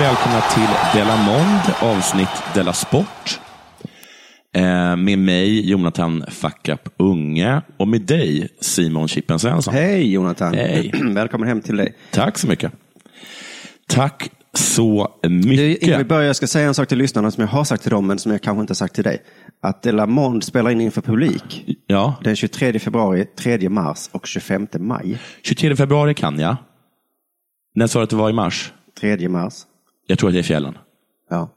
Välkomna till Della Mond, avsnitt Della Sport. Eh, med mig, Jonathan Fuck Up Unge, och med dig, Simon Chippen Svensson. Hej Jonathan! Hej. Välkommen hem till dig. Tack så mycket. Tack så Du, mycket. innan vi börjar, jag ska säga en sak till lyssnarna som jag har sagt till dem, men som jag kanske inte har sagt till dig. Att De La Monde spelar in inför publik Ja, den 23 februari, 3 mars och 25 maj. 23 februari kan jag. När sa du att det var i mars? 3 mars. Jag tror att det är fjällen. Ja,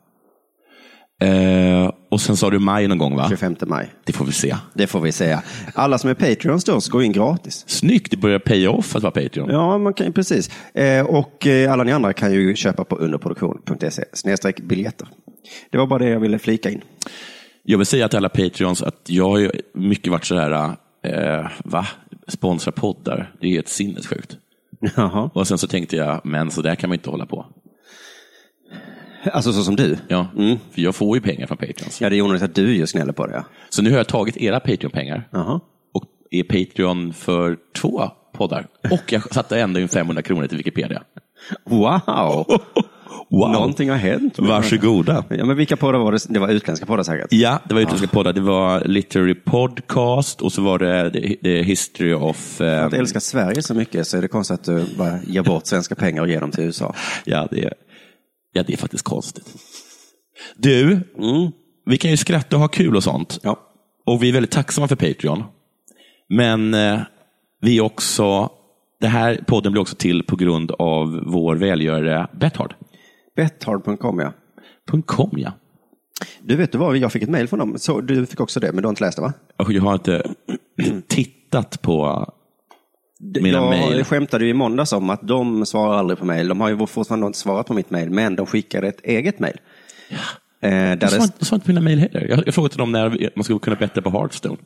Eh, och sen sa du maj någon gång, va? 25 maj. Det får vi se. Det får vi säga. Alla som är Patreons då går in gratis. Snyggt, det börjar pay off att vara Patreon. Ja, man kan precis. Eh, och eh, alla ni andra kan ju köpa på underproduktion.se snedstreck biljetter. Det var bara det jag ville flika in. Jag vill säga till alla Patreons att jag har mycket varit så här, eh, va? Sponsra poddar. Det är helt sinnessjukt. Jaha. Och sen så tänkte jag, men så där kan man inte hålla på. Alltså så som du? Ja, för jag får ju pengar från Patreons. Ja, det är onödigt att du just gnäller på det. ja. Så nu har jag tagit era Patreon-pengar Jaha. och är Patreon för två poddar. Och jag satte ändå in 500 kronor till Wikipedia. Wow! Wow. Någonting har hänt. Varsågoda. Ja, men vilka poddar var det? Det var utländska poddar säkert. Ja, det var utländska poddar. Det var Literary Podcast och så var det The- History of... För Eh, att älska Sverige så mycket så är det konstigt att du bara ger bort svenska pengar och ger dem till USA. ja, det är, ja, det är faktiskt konstigt. Du, vi kan ju skratta och ha kul och sånt. Ja. Och vi är väldigt tacksamma för Patreon. Men eh, vi är också, det här podden blir också till på grund av vår välgörare Bethard. Bethard.com ja. .com ja. Du vet du vad, jag fick ett mejl från dem. Så, du fick också det, men du har inte läst det va? Och Jag har inte tittat på mina jag mejl. skämtade ju i måndags om att de svarar aldrig på mejl. De har ju fortfarande inte svarat på mitt mejl, men de skickade ett eget mejl. Eh, svarade det... jag svarade inte på mina mejl heller. Jag, jag frågade dem när man skulle kunna betta på Hearthstone.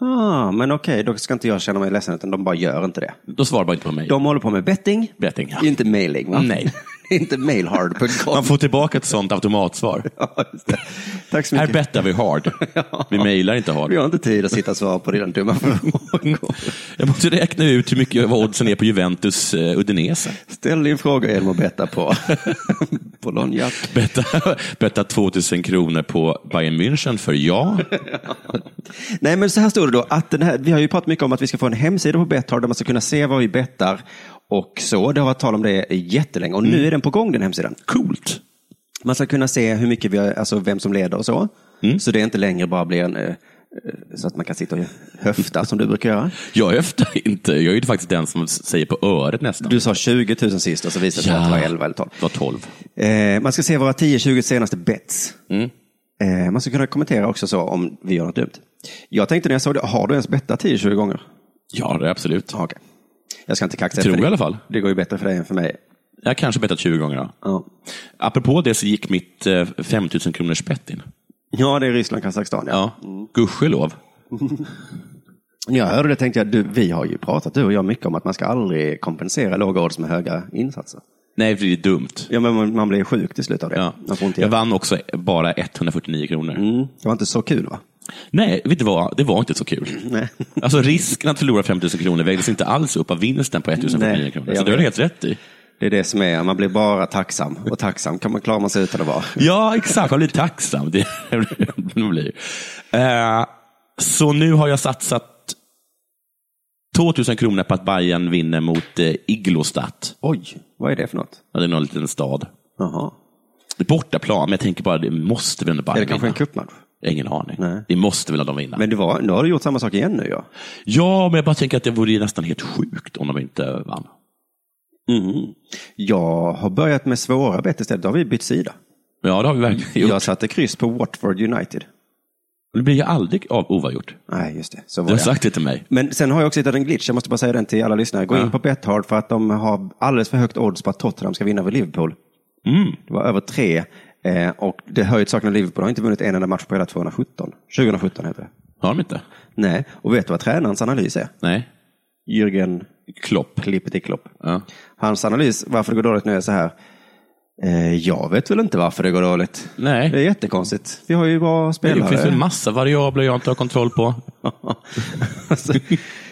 ah, men okej, då ska inte jag känna mig ledsen, utan de bara gör inte det. Då svarade bara inte på mejl. De håller på med betting, Betting, ja. inte mailing va? Nej. inte mailhard.com. Man får tillbaka ett sånt automatsvar. Ja. Tack så Här mycket. bettar vi hard. Vi mejlar inte hard. Vi har inte tid att sitta och svara på dina dumma frågor. Jag måste räkna ut hur mycket vad oddsen är på Juventus uh, Udinese. Ställ din fråga genom att betta på, Lonjak. Betta, betta 2000 kronor på Bayern München för ja. Nej, men så här står det då. Att den här, vi har ju pratat mycket om att vi ska få en hemsida på Betthard där man ska kunna se vad vi bettar och så. Det har varit tal om det jättelänge och nu är den på gång den hemsidan. Coolt. Man ska kunna se hur mycket vi har, alltså vem som leder och så. Så det är inte längre bara blir en, eh, eh, så att man kan sitta och höfta som du brukar göra. Jag höftar inte. Jag är ju faktiskt den som säger på öret nästan. Du sa 20 000 sist och så visade det sig att det var 11 eller 12. Det var 12. Eh, man ska se våra 10-20 senaste bets. Eh, man ska kunna kommentera också så om vi gör något dumt. Jag tänkte när jag såg det, har du ens bettat 10-20 gånger? Ja, det är absolut. Ja, okej. Jag ska inte kaxa Tror jag i alla fall. Det går ju bättre för dig än för mig. Jag kanske bettat 20 gånger. Ja. Ja, Apropå det så gick mitt eh, 5000 kronors bett in. ja det är Ryssland, Kazakstan. Ja. Ja, gudskelov. När jag hörde det tänkte jag, du, vi har ju pratat du och jag mycket om att man ska aldrig kompensera låga odds med höga insatser. Nej, för det är dumt. Ja, men man, man blir sjuk till slut av det. Ja. Jag vann också bara 149 kronor. Mm, det var inte så kul va? Nej, vet du vad? Det var inte så kul. Nej. Alltså risken att förlora 5 000 kronor vägdes inte alls upp av vinsten på 1049 Nej, kronor. jag Så det har du helt rätt i. Det är det som är, man blir bara tacksam. Och tacksam kan man klara sig utan att vara. Ja, exakt. Man blir tacksam. Det blir. Eh, så nu har jag satsat 2000 kronor på att Bayern vinner mot eh, Iglostat. Oj, vad är det för något? Ja, det är någon liten stad. Jaha. Det är bortaplan, men jag tänker bara, det måste väl ändå Är Bayern det kanske en vinna? cupmatch? Ingen aning. Nej. Det måste väl de vinna? Men det var, nu har du gjort samma sak igen nu ja. Ja, men jag bara tänker att det vore nästan helt sjukt om de inte vann. Mm. Jag har börjat med svåra bett istället. Då har vi bytt sida. Ja, det har vi verkligen gjort. Jag satte kryss på Watford United. Det blir ju aldrig av oavgjort. Nej, just det. Så Du var har det. sagt det till mig. Men sen har jag också hittat en glitch, jag måste bara säga den till alla lyssnare. Gå Ja. in på Betthard för att de har alldeles för högt odds på att Tottenham ska vinna över Liverpool. Mm. Det var över tre eh, och det hör ju till saken att Liverpool har inte vunnit en enda match på hela 217. 2017 heter det. Har de inte? Nej, och vet du vad tränarens analys är? Nej. Jürgen Klopp. Klippet Klopp. Ja. Hans analys varför det går dåligt nu är så här. Eh, jag vet väl inte varför det går dåligt. Nej. Det är jättekonstigt. Vi har ju bra Det spelare. finns en massa variabler jag inte har kontroll på. Alltså,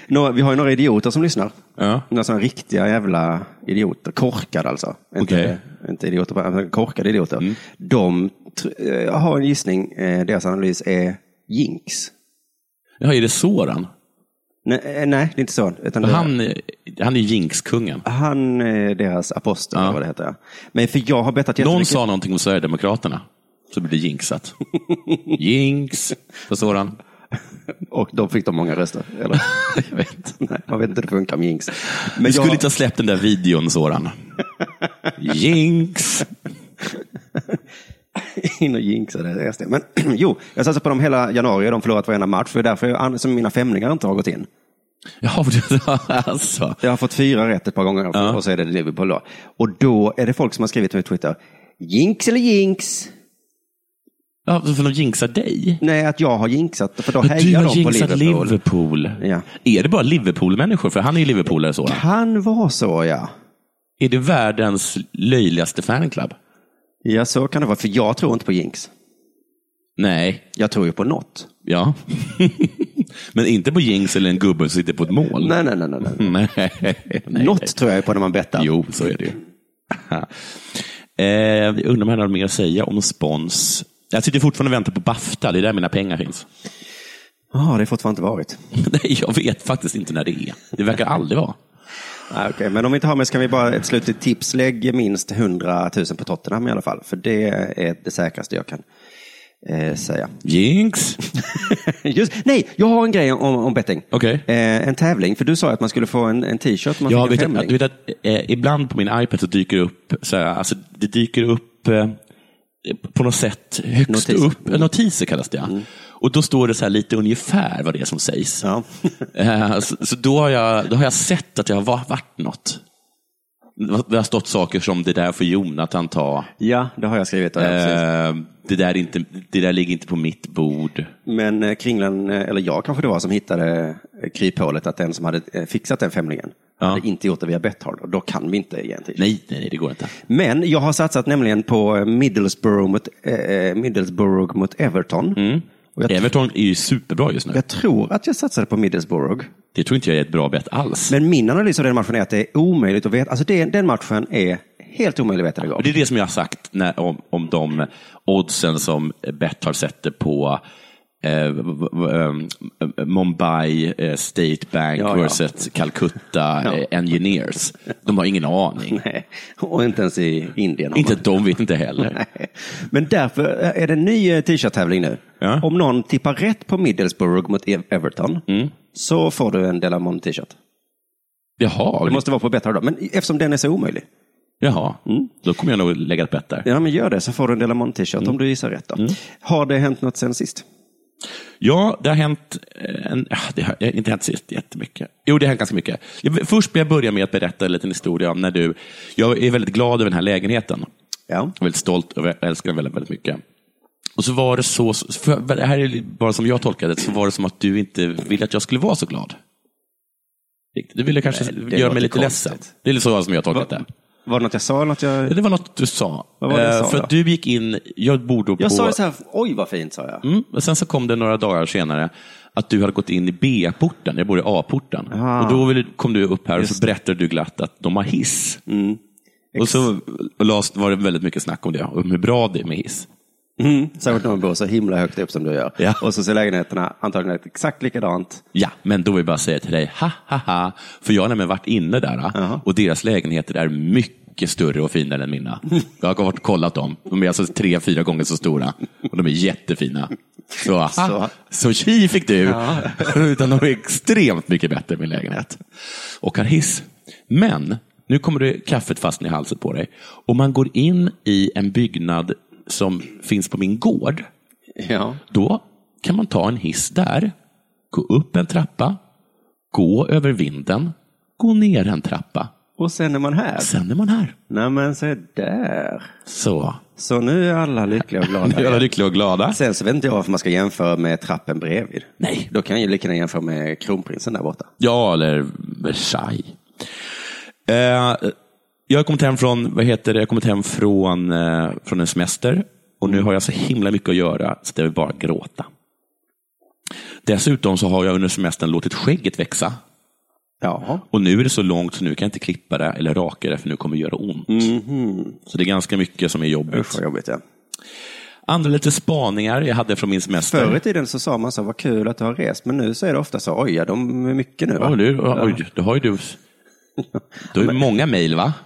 nå- vi har ju några idioter som lyssnar. Ja. Några sådana riktiga jävla idioter. Korkade alltså. Inte, Okej. inte idioter, men korkade idioter. De tr- eh, har en gissning. Eh, deras analys är jinx. Ja, är det Soran? Nej, eh, nej, det är inte så. Utan det, Han, han är jinxkungen. han är deras apostel, Ja. vad det heter. ja. Men för jag har bettat Någon sa någonting om Sverigedemokraterna. Så blir det jinxat. Jinx, på Soran. Och då fick de många röster. Eller? Jag vet. nej, man vet inte hur det funkar med jinx. Men Du skulle jag, inte ha släppt den där videon, Soran. Jinx. in och jinxade det. SD. Men jo, jag satsade på dem hela januari de förlorat varenda match. Det är därför jag, som mina femningar inte har gått in. Ja, alltså. Jag har fått fyra rätt ett par gånger Ja. och så är det Liverpool då. Och då är det folk som har skrivit på Twitter. Jinx eller jinx? Ja, för de jinxar dig. Nej, att jag har jinxat. För då du har de på jinxat Liverpool. Liverpool. Ja. Är det bara Liverpool-människor? För han är ju Liverpoolare, Soran. Kan vara så, ja. Är det världens löjligaste fanclub? Ja, så kan det vara. För jag tror inte på jinx. Nej. Jag tror ju på något. Ja. Men inte på jinx eller en gubbe som sitter på ett mål. Nej, nej, nej. nej, nej. Nej. nej. Något tror jag på när man bettar. Jo, så är det ju. eh, jag undrar om jag har mer att säga om spons. Jag sitter fortfarande och väntar på Bafta, det är där mina pengar finns. Ja, det har fortfarande inte varit. Nej, jag vet faktiskt inte när det är. Det verkar aldrig vara. Nej, okej. Men om vi inte har med så kan vi bara ett slutligt tips. Lägg minst 100 000 på Tottenham i alla fall. För det är det säkraste jag kan eh, säga. Jinx. Just, nej, jag har en grej om, om betting. Okej. Eh, en tävling, för du sa att man skulle få en, en t-shirt. Man Ja, vet du, vet att eh, ibland på min iPad så dyker upp, så här, alltså, det dyker upp eh, på något sätt högst Notiser. upp, eh, notiser kallas det. ja. Och då står det så här lite ungefär vad det är som sägs. Ja. Eh, så då, har jag, då har jag sett att det har va- varit något. Det har stått saker som det där får Jonathan ta. ja, det har jag skrivit. Precis. Eh, det, där är inte, det där ligger inte på mitt bord. Men eh, Kringlan, eh, eller jag kanske det var, som hittade eh, kryphålet att den som hade eh, fixat den femlingen Ja. hade inte gjort det via Betthard. Och då kan vi inte ge en t-shirt. Nej, nej, nej, det går inte. Men jag har satsat nämligen på Middlesbrough mot, eh, Middlesbrough mot Everton. Mm. Jag, Everton är ju superbra just nu. jag tror att jag satsade på Middlesbrough. Det tror inte jag är ett bra bett alls. Men min analys av den matchen är att det är omöjligt att veta. Alltså det, den matchen är helt omöjligt att veta det går. det är det som jag har sagt när, om, om de oddsen som Betthard sätter på eh, v- v- eh, Mumbai eh, State Bank Ja, ja. versus Calcutta Ja. eh, Engineers. De har ingen aning. Nej, och inte ens i Indien. Inte man. de vet inte heller. Nej. Men därför är det en ny eh, t-shirt-tävling nu. Ja. Om någon tippar rätt på Middlesbrough mot E- Everton Mm. så får du en Delamont t-shirt. Jaha, Det måste vara på Betthard då. Men eftersom den är så omöjlig. jaha. då kommer jag nog lägga ett bett där. Ja, men gör det så får du en Delamont t-shirt Mm. om du gissar rätt. Då. Har det hänt något sen sist? Ja, det har hänt, eh, en, ah, det har inte hänt sist jättemycket. Jo, det har hänt ganska mycket. Först vill jag börja med att berätta en liten historia om när du, jag är väldigt glad över den här lägenheten. Ja. Jag är väldigt stolt och jag älskar den väldigt, väldigt mycket. Och så var det så, det här är bara som jag tolkade det, så var det som att du inte ville att jag skulle vara så glad. Du ville kanske Nej, göra mig lite konstigt. ledsen. Det är så som jag tolkat det. Var det något jag sa? eller Något jag... Det var något du sa. Vad var det jag Eh, sa för då? att du gick in, jag bor då på... jag sa ju så här, oj vad fint sa jag. Mm, och sen så kom det några dagar senare att du hade gått in i B-porten, jag bor i A-porten. Ah. Och då kom du upp här och så berättade du glatt att de har hiss. Och så var det väldigt mycket snack om det, om hur bra det är med hiss. Mm. Särskilt när man bor så himla högt upp som du gör. Ja. Och så ser lägenheterna antagligen exakt likadant. Ja, men då vill jag bara säga till dig, ha ha ha, för jag har nämligen varit inne där Jaha. och deras lägenheter är mycket större och finare än mina. Jag har varit kollat dem, de är alltså tre, fyra gånger så stora och de är jättefina. Så, Så. så tji fick du, utan de är extremt mycket bättre än min lägenhet. Och har hiss. Men, nu kommer det kaffet fastna i halsen på dig. Om man går in i en byggnad som finns på min gård, Ja. då kan man ta en hiss där, gå upp en trappa, gå över vinden, gå ner en trappa. Och sen är man här. Sen är man här. Nej men se där. Så. Så nu är alla lyckliga och glada. Nu är alla lyckliga och glada. Sen så vet inte jag varför man ska jämföra med trappen bredvid. Nej. Då kan jag ju lika gärna jämföra med kronprinsen där borta. Ja, eller Versailles. Eh, jag har kommit hem från, vad heter det, jag kommit hem från, eh, från en semester och nu har jag så himla mycket att göra så det vill bara gråta. Dessutom så har jag under semestern låtit skägget växa. Ja. Och nu är det så långt så nu kan jag inte klippa det eller raka det för nu kommer det göra ont. Så det är ganska mycket som är jobbigt. Usch jobbigt ja. Andra lite spaningar jag hade från min semester. Förr i tiden så sa man så, vad kul att du har rest. Men nu så är det ofta så, oj, ja, de är mycket nu va? Oj, du, oj, då har ju du, du har ju många mejl va?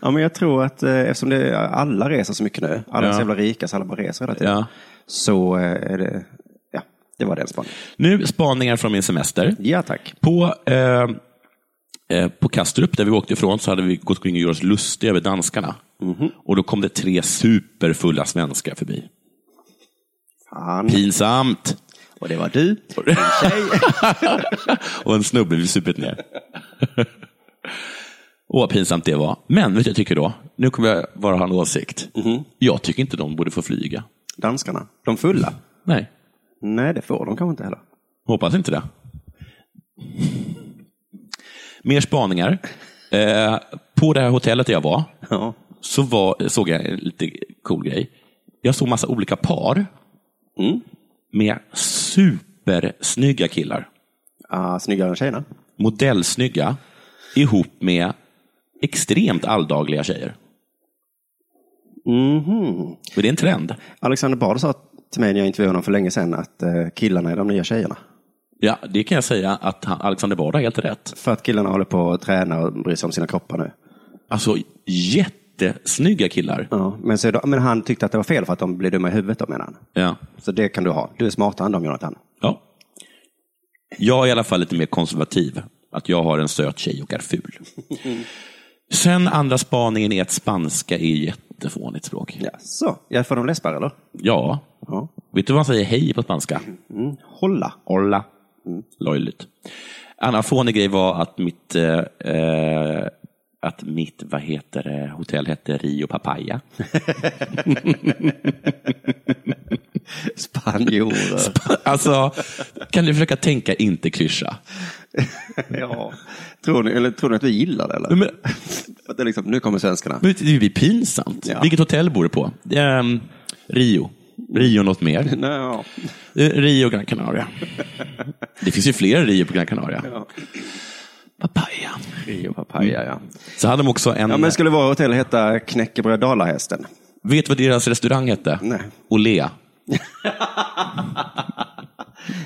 Ja, men jag tror att eh, eftersom det, alla reser så mycket nu, alla är så jävla rika så alla bara reser hela tiden. Ja. Så eh, är det, ja, det var den spaningen. Nu spaningar från min semester. Ja tack. På, eh, eh, på Kastrup, där vi åkte ifrån, så hade vi gått omkring och gjort oss lustiga över danskarna. Och då kom det tre superfulla svenskar förbi. Fan. Pinsamt! Och det var du, en tjej. och en snubbe vid supit ner. Åh, vad pinsamt det var. Men vet du jag tycker då? Nu kommer jag bara ha en åsikt. Jag tycker inte de borde få flyga. Danskarna, de fulla. Nej, Nej, det får de kanske inte heller. hoppas inte det. Mer spaningar. Eh, på det här hotellet där jag var, Ja. så var, såg jag en lite cool grej. Jag såg massa olika par Mm. med supersnygga killar. Ah, snyggare än tjejerna. Modellsnygga ihop med extremt alldagliga tjejer. Mhm. Är det en trend? Alexander Bard sa till mig när jag intervjuade honom för länge sedan att eh, killarna är de nya tjejerna. Ja, det kan jag säga att han, Alexander Bard har helt rätt. För att killarna håller på att träna och bry sig om sina kroppar nu. Alltså jättesnygga killar. Ja, men, så, men han tyckte att det var fel för att de blir dumma i huvudet menar han. Ja. Så det kan du ha. Du är smartare än dem Jonathan. ja. Jag är i alla fall lite mer konservativ. Att jag har en söt tjej och är ful. Sen andra spaningen är att spanska är jättefånigt språk. Ja, så. Jag får de läspar eller? Ja. Ja. Vet du vad man säger hej på spanska? Hålla. Hola. Löjligt. Annan fånig grej var att mitt, eh, att mitt vad heter det, hotell hette Rio Papaya. Spanjorer. Alltså, kan du försöka tänka inte klyscha? ja. Tror ni, eller tror ni att vi gillar det eller? Men, Att det liksom, nu kommer svenskarna. men det är ju pinsamt. Ja. Vilket hotell bor du på? Ehm, Rio. Rio något mer? Ja. Eh, Rio Gran Canaria. Det finns ju fler Rio på Gran Canaria. Ja. Papaya. Rio papaya, ja. Så hade de också en... Ja, men skulle våra hotell heta Knäckebröd Dalahästen? Vet du vad deras restaurang hette? Nej. Olea.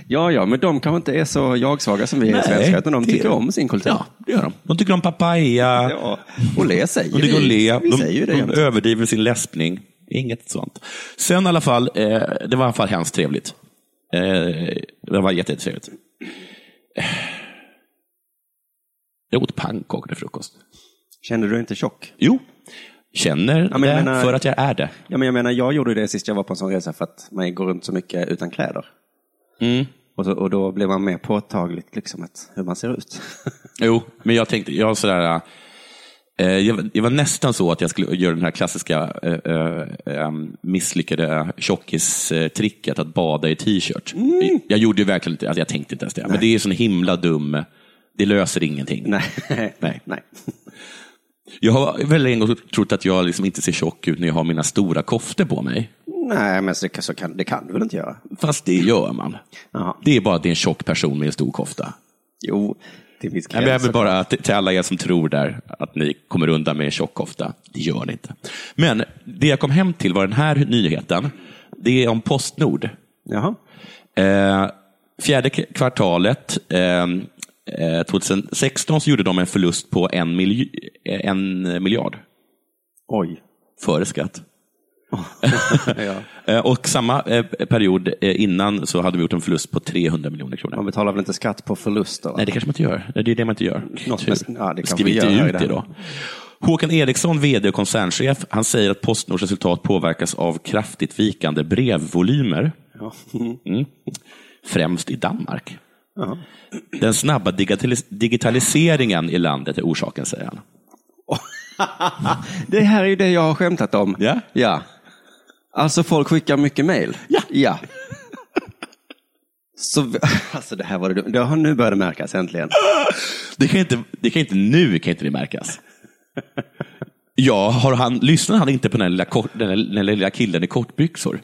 Ja, ja, men de kanske inte är så jagsvaga som vi är svenskar, utan de det- tycker om sin kultur. Ja, det gör de. De tycker om papaya. Ja, och le säger De tycker om le. Vi De, säger det de jämt. överdriver sin läspning. Inget sånt. Sen i alla fall, eh, det var i alla fall hemskt trevligt. Eh, det var jätte- jättetrevligt. Eh, Jag åt pannkakor till frukost. Kände du dig inte tjock? Jo, känner Ja, men jag det menar- för att jag är det. Ja, men jag menar, jag gjorde det sist jag var på en sån resa för att man går runt så mycket utan kläder. Mm. Och, så, och då blev man mer påtagligt liksom att, hur man ser ut. Jo, men jag tänkte, jag sådär, eh, jag, var- nästan så att jag skulle göra den här klassiska eh, eh, misslyckade tjockistricket att bada i t-shirt. Jag gjorde ju verkligen inte, alltså jag tänkte inte ens det, men det är sån himla dum, det löser ingenting. nej, Nej. nej. Jag har väldigt en gång trott att jag liksom inte ser tjock ut när jag har mina stora koftor på mig. Nej, men så, så kan, det kan du väl inte göra? Fast det gör man. Jaha. Det är bara att det är en tjock person med en stor kofta. Jo, till viss Jag behöver gräns. bara till till alla er som tror där att ni kommer undan med en tjock kofta. Det gör ni inte. Men det jag kom hem till var den här nyheten. Det är om Postnord. Jaha. Eh, fjärde kvartalet eh, eh, 2016 så gjorde de en förlust på en, milj- eh, en miljard Oj. före skatt. Ja. Eh, och samma eh, period eh, innan så hade vi gjort en förlust på 300 miljoner kronor. Man betalar väl inte skatt på förluster? va? Nej, det kanske man inte gör. Det är det man inte gör. Något Tur. med- ja, det Skriv inte ut det då. Håkan Eriksson, vd och koncernchef, han säger att Postnords resultat påverkas av kraftigt vikande brevvolymer. Mm. Främst i Danmark. Den snabba digitalis- digitaliseringen i landet är orsaken, säger han. Det här är ju det jag har skämtat om. Ja. ja. Alltså folk skickar mycket mejl. Ja. ja. Så, alltså det här var det, det har nu börjat märkas äntligen. Det kan inte, det kan inte nu kan inte det märkas. Ja, har han, lyssnar han inte på den här lilla, kort, den här, den här lilla killen i kortbyxor?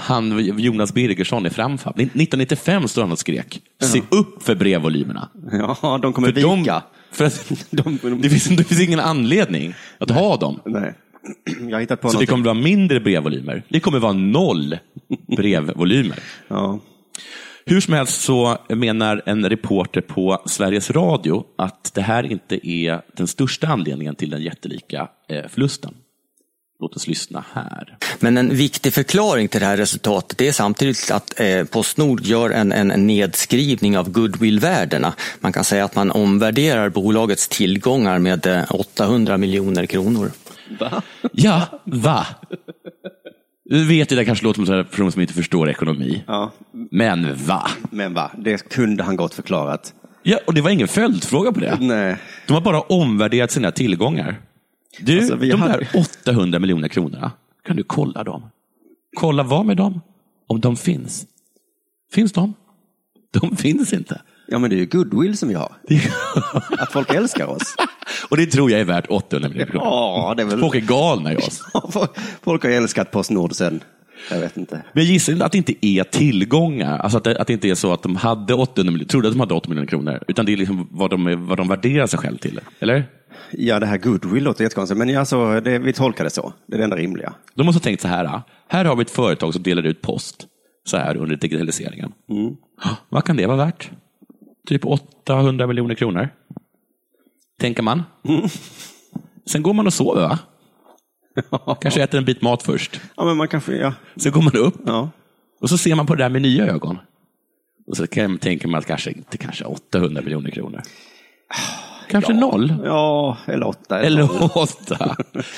Han, Jonas Birgersson i Framfab. 1995 står han och skrek. Se upp för brevvolymerna. Ja, de kommer För, de, vika. för att, De- de- det, finns, det finns ingen anledning att ha dem. Nej. Jag har hittat på Så det någonting. kommer vara mindre brevvolymer. Det kommer vara noll brevvolymer. Ja. Hur som helst så menar en reporter på Sveriges Radio att det här inte är den största anledningen till den jättelika eh, förlusten. Låt oss lyssna här. Men en viktig förklaring till det här resultatet är samtidigt att eh, Postnord gör en, en nedskrivning av goodwill-värdena. Man kan säga att man omvärderar bolagets tillgångar med eh, 800 miljoner kronor. Ja, va? Du vet, det där kanske låter som en person som inte förstår ekonomi. ja. Men va? Men va, det kunde han gott förklarat. Ja, och det var ingen följdfråga på det. Nej. De har bara omvärderat sina tillgångar. Du, Alltså, de hade- där 800 miljoner kronorna, kan du kolla dem? Kolla vad med dem? Om de finns. Finns de? De finns inte. Ja, men det är ju goodwill som vi har. Att folk älskar oss. Och det tror jag är värt 800 miljoner kronor. Ja, det är väl... Folk är galna i oss. Folk har älskat Postnord sen, jag vet inte. Men jag gissar att det inte är tillgångar. Alltså att det, att det inte är så att de hade 800 miljoner, trodde att de hade 8 miljoner kronor. Utan det är liksom vad de, vad de värderar sig själv till. Eller? Ja, det här goodwill låter jättekonstigt, men alltså, det, vi tolkar det så. Det är det enda rimliga. De måste ha tänkt så här. Här har vi ett företag som delar ut post så här under digitaliseringen. Vad kan det vara värt? Typ 800 miljoner kronor. Tänker man. Sen går man och sover, va? Kanske äter en bit mat först. Ja, men man kanske, ja. Sen går man upp ja. och så ser man på det där med nya ögon. Och så kan, tänker man att kanske inte kanske 800 miljoner kronor. Kanske noll. Ja, eller åtta. Eller åtta.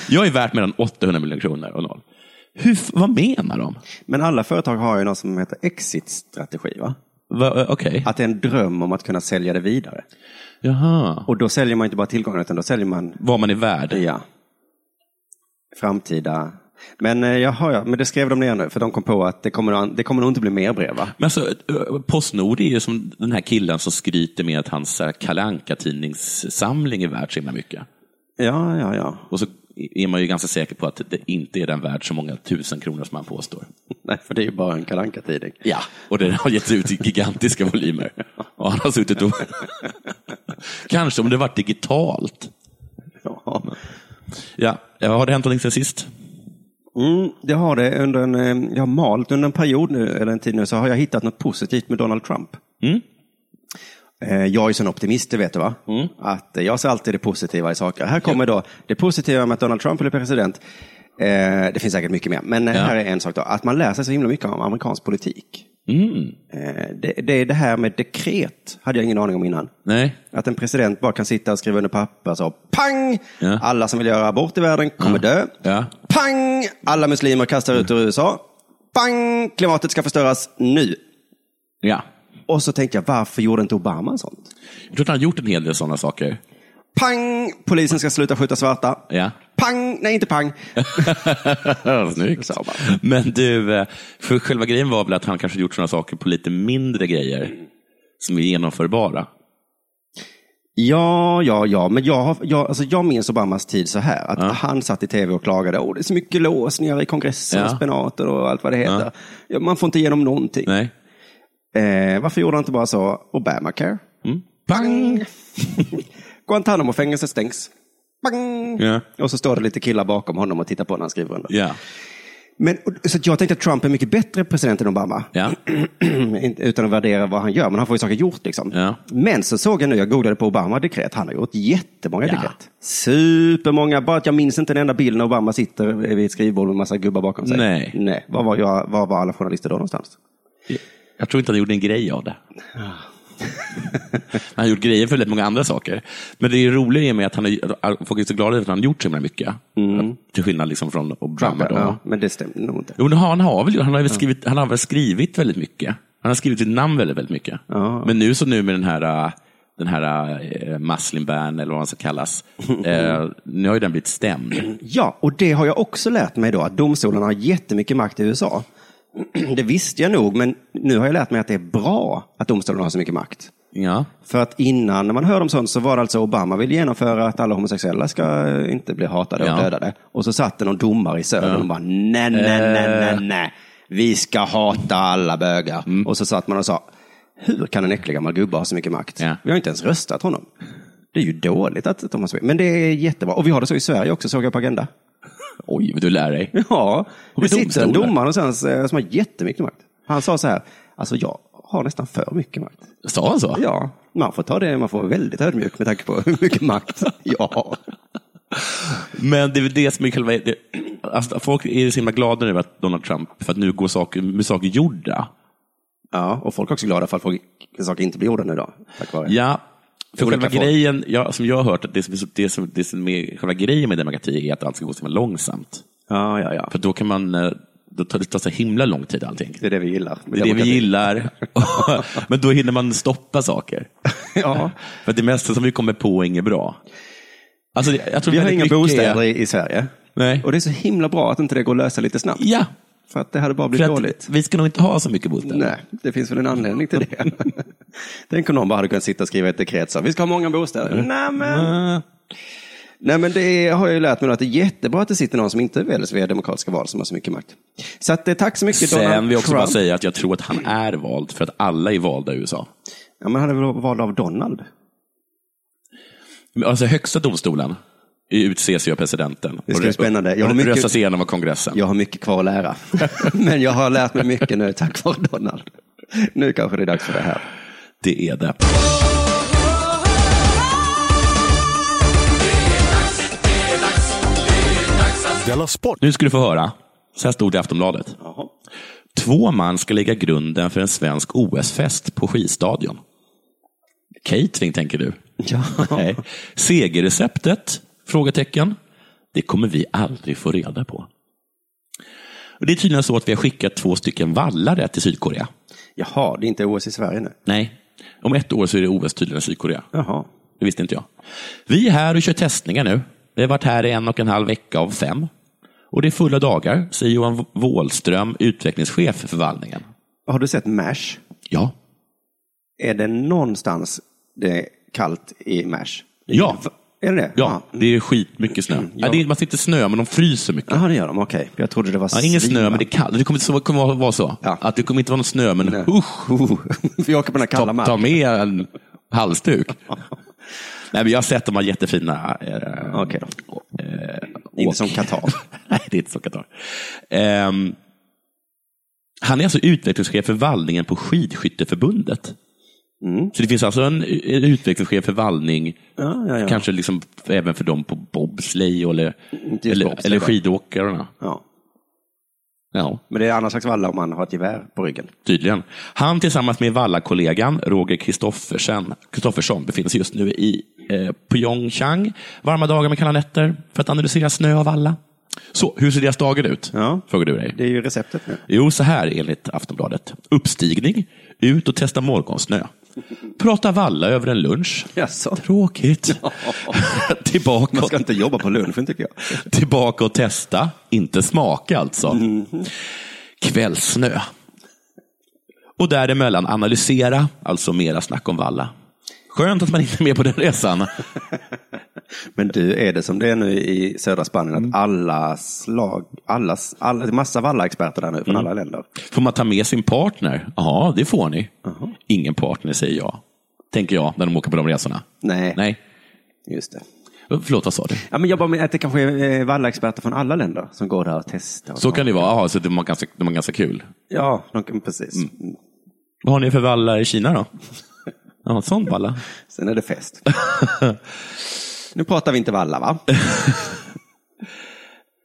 Jag är värt mellan 800 miljoner kronor och noll. Hur, vad menar de? Men alla företag har ju något som heter exit-strategi, va? Va, eh, Okej. Att det är en dröm om att kunna sälja det vidare. Jaha. Och då säljer man inte bara tillgångar, utan då säljer man, Vad man är värd. ja, framtida. Men, eh, jaha, ja, men det skrev de ner nu, för de kom på att det kommer, det kommer nog inte bli mer brev, va? Men alltså, eh, Postnord är ju som den här killen som skryter med att hans Kalle Anka-tidningssamling är värd så himla mycket. Ja, ja, ja. Och så är man ju ganska säker på att det inte är den värd så många tusen kronor som man påstår. Nej, för det är ju bara en Kalle tidning Ja, och den har getts ut i gigantiska volymer. Och han har suttit och... Kanske om det varit digitalt. Ja. Ja, har det hänt någonting sen sist? Mm, det har det under en, eh, jag har malt under en period nu, eller en tid nu, så har jag hittat något positivt med Donald Trump. Mm. Eh, Jag är sån optimist, det vet du va? Att eh, jag ser alltid det positiva i saker. Här kommer då det positiva med att Donald Trump blir president. Eh, Det finns säkert mycket mer, men Ja. här är en sak då. Att man lär sig så himla mycket om amerikansk politik. Mm. Det, det är det här med dekret, hade jag ingen aning om innan. Nej. Att en president bara kan sitta och skriva under papper så pang! Ja. Alla som vill göra abort i världen kommer dö. Ja. Pang! Alla muslimer kastar ut ur USA. Pang! Klimatet ska förstöras nu. Ja. Och så tänkte jag, varför gjorde inte Obama sånt? Jag tror att han har gjort en hel del sådana saker. Pang! Polisen ska sluta skjuta svarta. Ja. Pang! Nej, inte pang. Snyggt. Men du, eh, för själva grejen var väl att han kanske gjort sådana saker på lite mindre grejer som är genomförbara. Ja, ja, ja, men jag, har, jag, alltså jag minns Obamas tid så här. Att han satt i tv och klagade. Åh, det är så mycket låsningar i kongressen, Ja. och spenater och allt vad det heter. Ja, man får inte igenom någonting. Nej. Eh, varför gjorde han inte bara så? Obamacare. Mm. Pang! Guantanamo-fängelset stängs. Pang! Ja. Och så står det lite killar bakom honom och tittar på när han skriver under. Ja. Men, så jag tänkte att Trump är mycket bättre president än Obama. Inte- Utan att värdera vad han gör, men han får ju saker gjort. Liksom. Ja. Men så såg jag nu, jag googlade på Obama-dekret, han har gjort jättemånga Ja. dekret. Supermånga, bara att jag minns inte en enda bild när Obama sitter vid ett skrivbord med en massa gubbar bakom sig. Nej. Nej. Var, var, jag, var var alla journalister då någonstans? Jag tror inte han gjorde en grej av det. Han har gjort grejer för väldigt många andra saker. Men det är roliga med att han är, folk är så glada över att han har gjort så himla mycket. Till skillnad liksom från Obama. Då. Ja, men det stämmer nog inte. Jo, han har väl, han har väl skrivit, han har väl skrivit väldigt mycket. Han har skrivit sitt namn väldigt, väldigt mycket. Ja. Men nu så nu med den här, äh, den här uh, Muslim ban, eller vad man ska kallas, eh, nu har ju den blivit stämd. Ja, och det har jag också lärt mig då, att domstolarna har jättemycket makt i USA. Det visste jag nog, men nu har jag lärt mig att det är bra att domstolarna har så mycket makt. Ja. För att innan, när man hörde om sånt, så var det alltså Obama ville genomföra att alla homosexuella ska eh, inte bli hatade och Ja. dödade. Och så satt det någon domare i södern och bara, nej, nej, nej, nej, nej, vi ska hata alla bögar. Och så satt man och sa, hur kan en äcklig gammal gubbe ha så mycket makt? Ja. Vi har inte ens röstat honom. Det är ju dåligt att de har så mycket. Men det är jättebra. Och vi har det så i Sverige också, såg jag på Agenda. Oj, vad du lär dig. Ja, det sitter en domare någonstans eh, som har jättemycket makt. Han sa så här, alltså jag har nästan för mycket makt. Sa han så? Ja, man får ta det, man får vara väldigt ödmjuk med tanke på hur mycket makt jag har. Men det är väl det som är själva... Alltså, folk är så himla glada över att Donald Trump, för att nu går saker, med saker gjorda. Ja, och folk är också glada för att folk, saker inte blir gjorda nu då. Tack vare. Ja, för själva grejen, ja, som jag har hört, det som, det som, det som är själva grejen med demokrati är att allt ska gå så långsamt. ja, ja. ja. För då kan man, eh, då tar det tar så himla lång tid allting. Det är det vi gillar. Det är det vi gillar. Men då hinner man stoppa saker. Ja, För det mesta som vi kommer på är inget bra. Alltså, vi har inga mycket är- bostäder i, Sverige. Nej. Och det är så himla bra att inte det går att lösa lite snabbt. Ja, För att det hade bara blivit dåligt. vi ska nog inte ha så mycket bostäder. Nej, det finns väl en anledning till det. Tänk om någon bara hade kunnat sitta och skriva ett dekret så vi ska ha många bostäder. Nej, men... Nej, men det har jag ju lärt mig att det är jättebra att det sitter någon som inte väljs via demokratiska val som har så mycket makt. Så att, eh, tack så mycket Sen Donald vill jag också Trump. bara säga att jag tror att han är vald för att alla är valda i USA. Ja, men han är väl vald av Donald? Alltså högsta domstolen utses ju av presidenten. Det ska bli spännande. Jag har mycket- röstas igenom av kongressen. Jag har mycket kvar att lära. men jag har lärt mig mycket nu tack vare Donald. Nu kanske det är dags för det här. Det är det. Della Sport! Nu ska du få höra. Så här stod det i Aftonbladet. Två man ska lägga grunden för en svensk OS-fest på skidstadion. Catering, tänker du? Ja. Nej. Segerreceptet? Frågetecken. Det kommer vi aldrig få reda på. Och det är tydligen så att vi har skickat två stycken vallare till Sydkorea. Jaha, det är inte OS i Sverige nu. Nej, om ett år så är det OS tydligen i Sydkorea. Jaha. Det visste inte jag. Vi är här och kör testningar nu. Vi har varit här i en och en halv vecka av fem. Och det är fulla dagar, säger Johan Wåhlström, utvecklingschef för förvaltningen. Har du sett MASH? Ja. Är det någonstans det är kallt i MASH? Ja. Är det det? Ja, det är skitmycket snö. Ja. det är, man sitter i snö, men de fryser mycket. Jaha, det gör de. Okej. Jag trodde det var Ja, ingen snö, men det är kallt. Det kommer, så, kommer vara så. Ja. Att det kommer inte vara någon snö, men Nej. usch, Vi åker på den här kalla ta, ta med en halsduk. Nej, men jag har sett de här jättefina... Eh, då. eh, Inte som Qatar. Nej, det är inte som Qatar. Ehm, han är alltså utvecklingschef för vallningen på Skidskytteförbundet. Mm. Så det finns alltså en, en utvecklingschef för vallning, Ja, ja, ja. kanske liksom även för dem på bobsleigh eller, eller, bobsleigh, eller skidåkarna. ja. Ja, Men det är annan slags valla om man har ett gevär på ryggen. tydligen. Han tillsammans med vallakollegan Roger Kristoffersson befinner sig just nu i eh, Pyeongchang. Varma dagar med kalla nätter för att analysera snö och valla. Så, hur ser deras dagar ut? Ja. Frågar du dig. Det är ju receptet nu. Jo, så här enligt Aftonbladet. Uppstigning, ut och testa morgonsnö. Prata valla över en lunch. Jaså? Tråkigt. tillbaka, Man ska inte jobba på lunchen tycker jag. tillbaka och testa, inte smaka alltså. Kvällsnö. Och däremellan analysera, alltså mera snack om valla. Skönt att man inte är med på den resan. Men du, är det som det är nu i södra Spanien Mm. att alla slag, alla, alla, massa vallaexperter där nu från Mm. alla länder? Får man ta med sin partner? Ja, det får ni. Ingen partner säger jag. Tänker jag när de åker på de resorna. Nej, Nej. just det. Förlåt, vad sa du? Ja, men jag bara med att det kanske är eh, vallaexperter från alla länder som går där och testar. och Så kan det vara. Aha, så de har ganska, de har ganska kul. Ja, de precis. Mm. Vad har ni för vallar i Kina då? Ja, sån valla. Sen är det fest. nu pratar vi inte valla, va?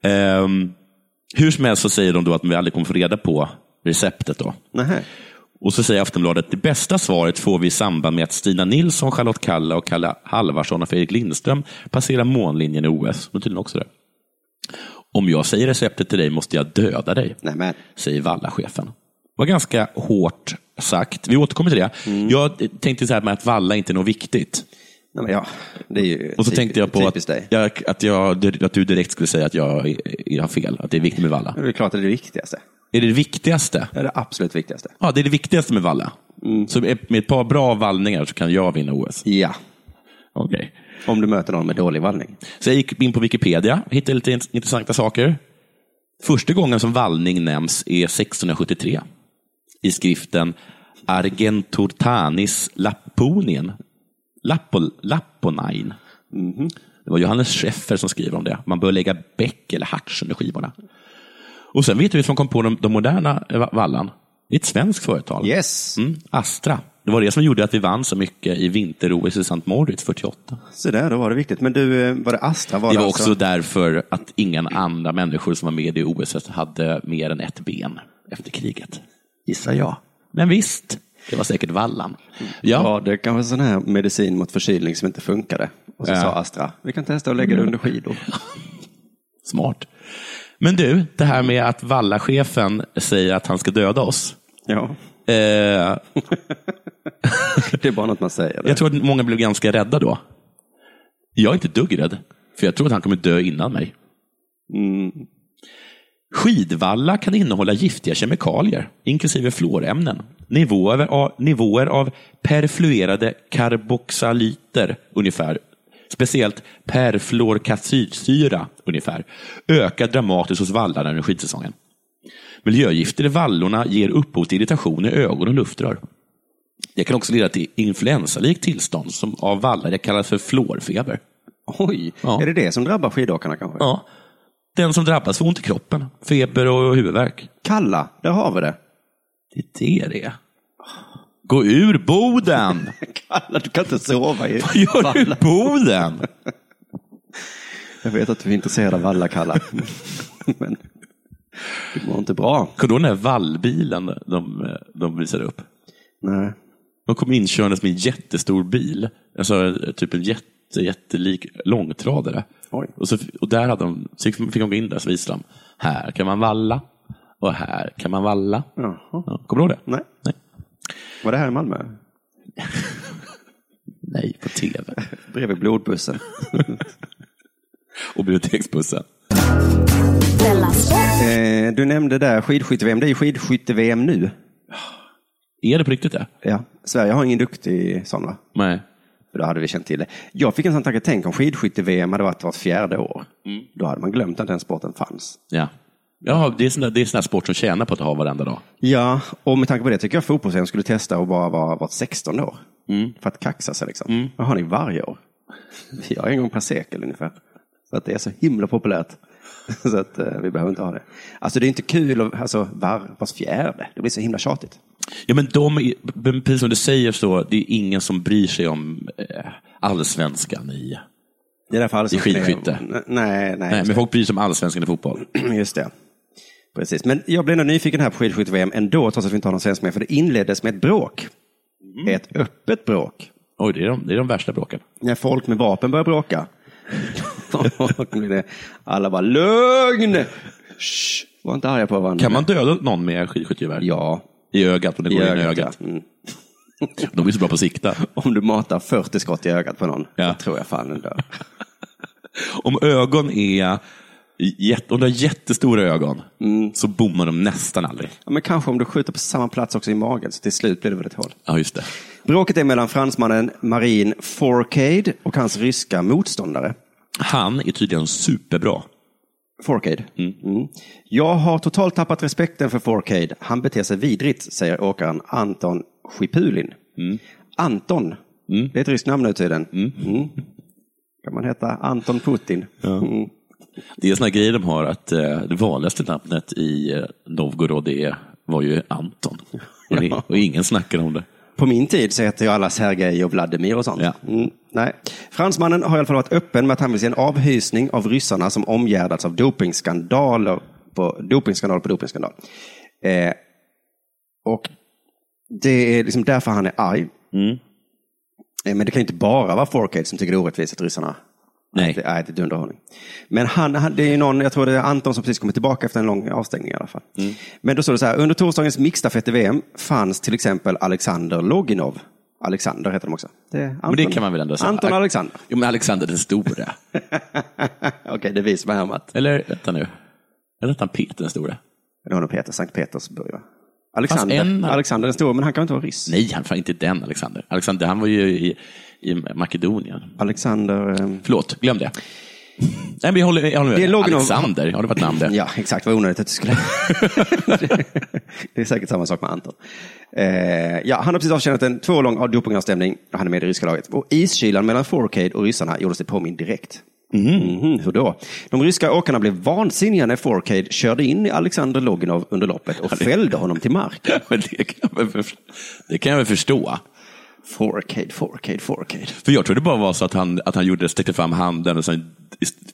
Ehm, hur som helst så säger de då att vi aldrig kommer få reda på receptet. då. Nähä. Och så säger Aftonbladet, det bästa svaret får vi i samband med att Stina Nilsson, Charlotte Kalla och Kalle Halvarsson och Fredrik Lindström passerar månlinjen i OS. De är tydligen också det. Om jag säger receptet till dig måste jag döda dig, Nej, men. säger Valla-chefen. Var ganska hårt sagt. Vi återkommer till det. Jag tänkte så här med att Valla inte är något viktigt. Nej, men ja, det är ju Och så typ- tänkte jag på att, jag, att, jag, att du direkt skulle säga att jag, jag har fel, att det är viktigt med Valla. Det är klart att det är det viktigaste. Är det det viktigaste? Det är det absolut viktigaste. Ja, det är det viktigaste med Valla. Så med ett par bra vallningar så kan jag vinna OS. Ja, Okej. om du möter någon med dålig vallning. Så jag gick in på Wikipedia, hittade lite int- intressanta saker. Första gången som vallning nämns är 1673 i skriften Argenturtanis Lapponien. Lappol, Lapponain. Det var Johannes Scheffer som skriver om det. Man bör lägga bäck eller harts under skivorna. Och sen vet du som kom på de, de moderna eh, va- vallan? Det är ett svenskt företag. Yes, Mm, Astra. Det var det som gjorde att vi vann så mycket i vinter-OS i St. Moritz 48. så där, då var det viktigt. Men du, eh, var det Astra? Var Det var alltså... också därför att ingen andra människor som var med i OS hade mer än ett ben efter kriget. Gissar jag. Men visst, det var säkert vallan. Ja, Ja, det kan vara sån här medicin mot förkylning som inte funkade. Och så Ja. sa Astra, vi kan testa att lägga det under skidor. smart. Men du, det här med att vallachefen säger att han ska döda oss. Ja, Eh, det är bara något man säger. Det. jag tror att många blev ganska rädda då. Jag är inte dugg rädd, för jag tror att han kommer dö innan mig. Mm. Skidvalla kan innehålla giftiga kemikalier, inklusive fluorämnen. Nivåer av, nivåer av perfluerade karboxalyter, ungefär, speciellt perfluorkatsyra, ungefär, ökar dramatiskt hos vallarna under skidsäsongen. Miljögifter i vallorna ger upphov till irritation i ögon och luftrör. Det kan också leda till influensalikt tillstånd som av vallare kallas för fluorfeber. Oj, Ja. är det det som drabbar skidåkarna kanske? Ja. Den som drabbas får ont i kroppen, feber och huvudvärk. Kalla, där har vi det. Det är det det är. Gå ur Boden! Kalla, du kan inte sova i Vad gör du i Boden? Jag vet att du är intresserad av alla Kalla. Men det mår inte bra. Kommer du ihåg den här vallbilen de, de visade upp? Nej. De kom inkörandes med en jättestor bil. Alltså typ en jätte, jättelik långtradare. Oj. Och, så, och där hade de, så fick de gå in där så visade de. Här kan man valla. Och här kan man valla. Jaha. Ja, kommer du ihåg det? Nej. Nej. Var det här i Malmö? Nej, på tv. Bredvid blodbussen. Och biblioteksbussen. Eh, du nämnde där skidskytte-VM. Det är ju skidskytte-VM nu. Är det på riktigt det? Ja. Sverige har ingen duktig sån va? Nej. För då hade vi känt till det. Jag fick en sån tanke, tänk om skidskytte-VM hade varit vart fjärde år. Då hade man glömt att den sporten fanns. Ja. Ja, det är sån där, sån sport som tjänar på att ha varenda dag. Ja, och med tanke på det tycker jag fotbolls skulle testa och bara vara vart 16 år. För att kaxa sig liksom. Vad har ni varje år? Vi har en gång per sekel ungefär. Så att det är så himla populärt. Så att eh, vi behöver inte ha det. Alltså det är inte kul, att- alltså var, vars fjärde. Det blir så himla tjatigt. Ja, men de, precis som du säger så, det är ingen som bryr sig om eh, allsvenskan i... Det alla I skidskytte? Nej, nej. Nej, men folk bryr sig om allsvenskan i fotboll. Just det. Precis. Men jag blev ändå nyfiken här på skidskytte-VM ändå, trots att vi inte har någon svensk med. För det inleddes med ett bråk. Ett öppet bråk. Oj, det är de, det är de värsta bråken. När folk med vapen börjar bråka. Blir Alla bara lugn! Shh, var inte arga på varandra. Kan man döda någon med skidskyttegevär? Ja. I ögat, om det I går in i ögat, ja. Mm. De är så bra på att sikta. Om du matar 40 skott i ögat på någon, Ja. tror jag fan den dör. Om ögon är... Jätte, om du har jättestora ögon Mm. så bommar de nästan aldrig. Ja, men kanske om du skjuter på samma plats också i magen, så till slut blir det väl ett hål. Ja, just det. Bråket är mellan fransmannen Marine Fourcade och hans ryska motståndare. Han är tydligen superbra. Fourcade. Mm. Jag har totalt tappat respekten för Fourcade. Han beter sig vidrigt, säger åkaren Anton Schipulin. Anton, det är ett ryskt namn nu tiden. Mm. Kan man heta Anton Putin? Mm. Det är såna grejer de har att eh, det vanligaste namnet i eh, Novgorod är, var ju Anton. Och, det, och ingen snackar om det. På min tid så heter ju alla Sergej och Vladimir och sånt. Ja. Mm, nej. Fransmannen har i alla fall varit öppen med att han vill se en avhysning av ryssarna som omgärdats av dopingskandaler på dopingskandal på dopingskandal. Eh, och Det är liksom därför han är arg. Mm. Eh, Men det kan inte bara vara Fourcade som tycker det är orättvist att ryssarna Nej. ätit, ätit underhållning. Men han, han, det är någon, jag tror det är Anton som precis kommer tillbaka efter en lång avstängning i alla fall. Mm. Men då står det så här, under torsdagens mixstafett i VM fanns till exempel Alexander Loginov. Alexander heter de också. Det är Anton, Men det kan man väl ändå säga. Anton Alexander. Jo, men Alexander den store. Okej, det är vi som har härmat. Eller, vänta nu. Eller hette han Peter den store? Det var nog Peter, Sankt Petersburg va? Alexander, en- Alexander den store, men han kan inte vara ryss. Nej, han var inte den Alexander. Alexander, han var ju i, i Makedonien. Alexander... ehm, Förlåt, glöm det. Nej, men jag håller, jag håller med. Det är. Alexander, ja det var ett namn det. Ja, exakt. Vad onödigt att du skulle... det är säkert samma sak med Anton. Eh, ja, han har precis avtjänat en två år lång dopingavstämning. Han är med i ryska laget. Och iskylan mellan Fourcade och ryssarna gjorde sig påmind direkt. Mhm, hur då? De ryska åkarna blev vansinniga när Fourcade körde in i Alexander Loginov under loppet och fällde honom till marken. Kan väl, det kan jag väl förstå. Fourcade, Fourcade, Fourcade. För jag trodde bara var så att han, att han gjorde, sträckte fram handen och sen,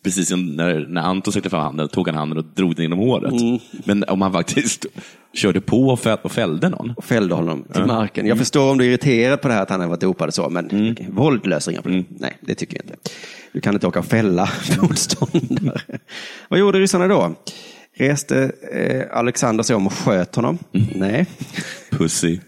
precis när, när Anton sträckte fram handen, tog han handen och drog den genom håret. Men om han faktiskt körde på och, fäll, och fällde någon. Och fällde honom till marken. Jag förstår om du är irriterad på det här att han har varit dopad och så, men våld löser inga problem. Nej, det tycker jag inte. Du kan inte åka och fälla motståndare. Vad gjorde ryssarna då? Reste eh, Alexander sig om och sköt honom? Nej. Pussy.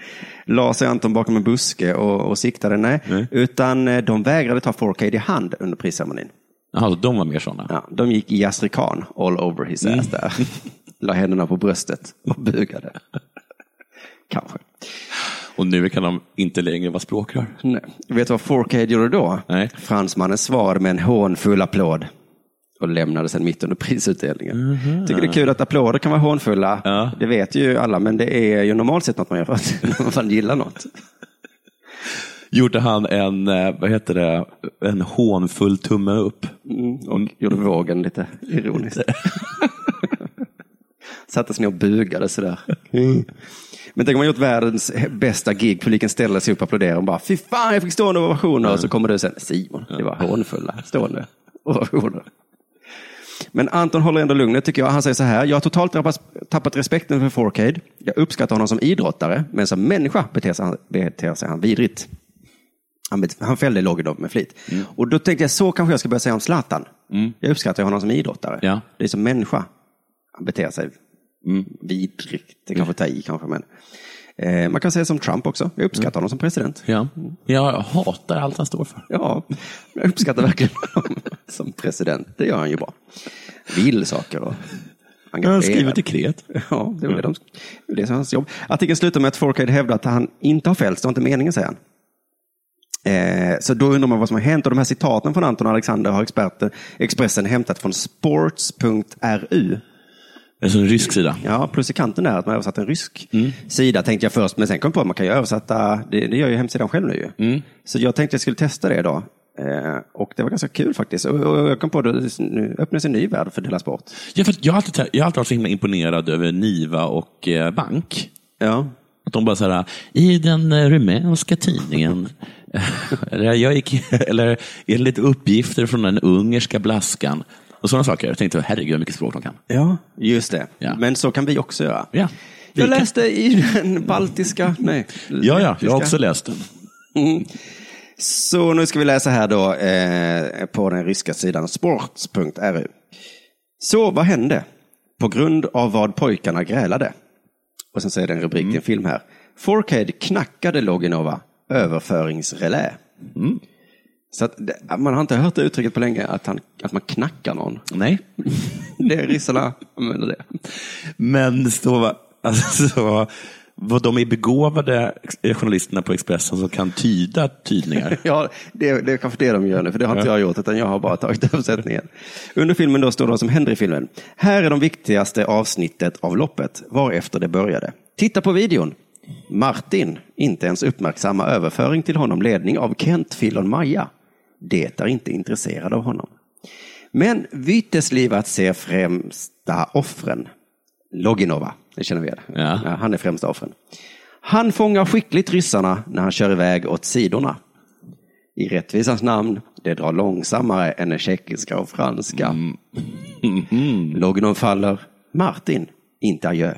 La sig Anton bakom en buske och, och siktade? Nej. Nej. Utan eh, de vägrade ta Fourcade i hand under prisceremonin. Jaha, de var mer sådana. Ja, de gick i jazzrikan all over his ass där. La händerna på bröstet och bugade. Kanske. Och nu kan de inte längre vara språkrör. Nej. Vet du vad Fourcade gjorde då? Nej. Fransmannen svarade med en hånfull applåd och lämnade sen mitt under prisutdelningen. Tycker det är kul att applåder kan vara hånfulla. Ja. Det vet ju alla, men det är ju normalt sett något man gör för att man gillar något. Gjorde han en, eh, vad heter det, en hånfull tumme upp. Och gjorde vågen lite ironiskt. Satte sig ner och bugade sådär. Men tänk om man gjort världens bästa gig, publiken ställer sig upp och applåderar och bara fy fan jag fick stående ovationer och så kommer du sen Simon, det var hånfulla stående ovationer. Men Anton håller ändå lugnet tycker jag. Han säger så här, jag har totalt tappat, tappat respekten för Fourcade. Jag uppskattar honom som idrottare, men som människa beter sig han, beter sig han vidrigt. Han, han fällde Loginov med flit. Och då tänkte jag, så kanske jag ska börja säga om Zlatan. Jag uppskattar honom som idrottare. Ja. Det är som människa. Han beter sig vidrigt. Det kanske tar i kanske, men eh, man kan säga som Trump också. Jag uppskattar honom som president. Ja. Jag hatar allt han står för. Ja, jag uppskattar verkligen honom som president. Det gör han ju bra. Vill saker och Han skriver dekret. Ja, det är de, det är hans jobb. Artikeln slutar med att Fourcade hävdar att han inte har fällts. Det var inte meningen, säger han. Eh, så då undrar man vad som har hänt. Och de här citaten från Anton och Alexander har experten, Expressen hämtat från sports.ru. Alltså en rysk sida. Ja, plus i kanten där att man översatt en rysk sida tänkte jag först. Men sen kom jag på att man kan ju översätta, det, det gör ju hemsidan själv nu ju. Så jag tänkte jag skulle testa det idag. Eh, och det var ganska kul faktiskt. Och, och jag kom på att nu öppnas en ny värld för Dela Sport. Ja, för jag, har alltid, jag har alltid varit så himla imponerad över Niva och eh, Bank. Ja, Att de bara så här, i den eh, rumänska tidningen, eller, jag gick, eller enligt uppgifter från den ungerska blaskan, och sådana saker. Jag tänkte, herregud vad mycket språk de kan. ja just det. Ja. Men så kan vi också göra. Ja, Jag läste i den baltiska, nej. Ja, ja, jag har också läst den. Så nu ska vi läsa här då eh, på den ryska sidan sports.ru. Så vad hände? På grund av vad pojkarna grälade. Och sen så är det en rubrik Mm. i en film här. Fourcade knackade Loginova överföringsrelä. Mm. Så att, man har inte hört det uttrycket på länge, att, han, att man knackar någon. Nej. Det är ryssarna använder det. Men så, alltså, så, vad de är begåvade eh, journalisterna på Expressen som kan tyda tydningar. Ja, det, det är kanske det de gör nu, för det har inte jag gjort, utan jag har bara tagit översättningen. Under filmen då står det vad som händer i filmen. Här är de viktigaste avsnittet av loppet, varefter det började. Titta på videon. Martin, inte ens uppmärksamma överföring till honom ledning av Kent Fillon Maja. Det är inte intresserad av honom. Men Vyteslivat ser främsta offren. Loginova, det känner vi igen. Ja. han är främsta offren. Han fångar skickligt ryssarna när han kör iväg åt sidorna. I rättvisans namn, det drar långsammare än den tjeckiska och franska. Loginov faller, Martin, inte adjö.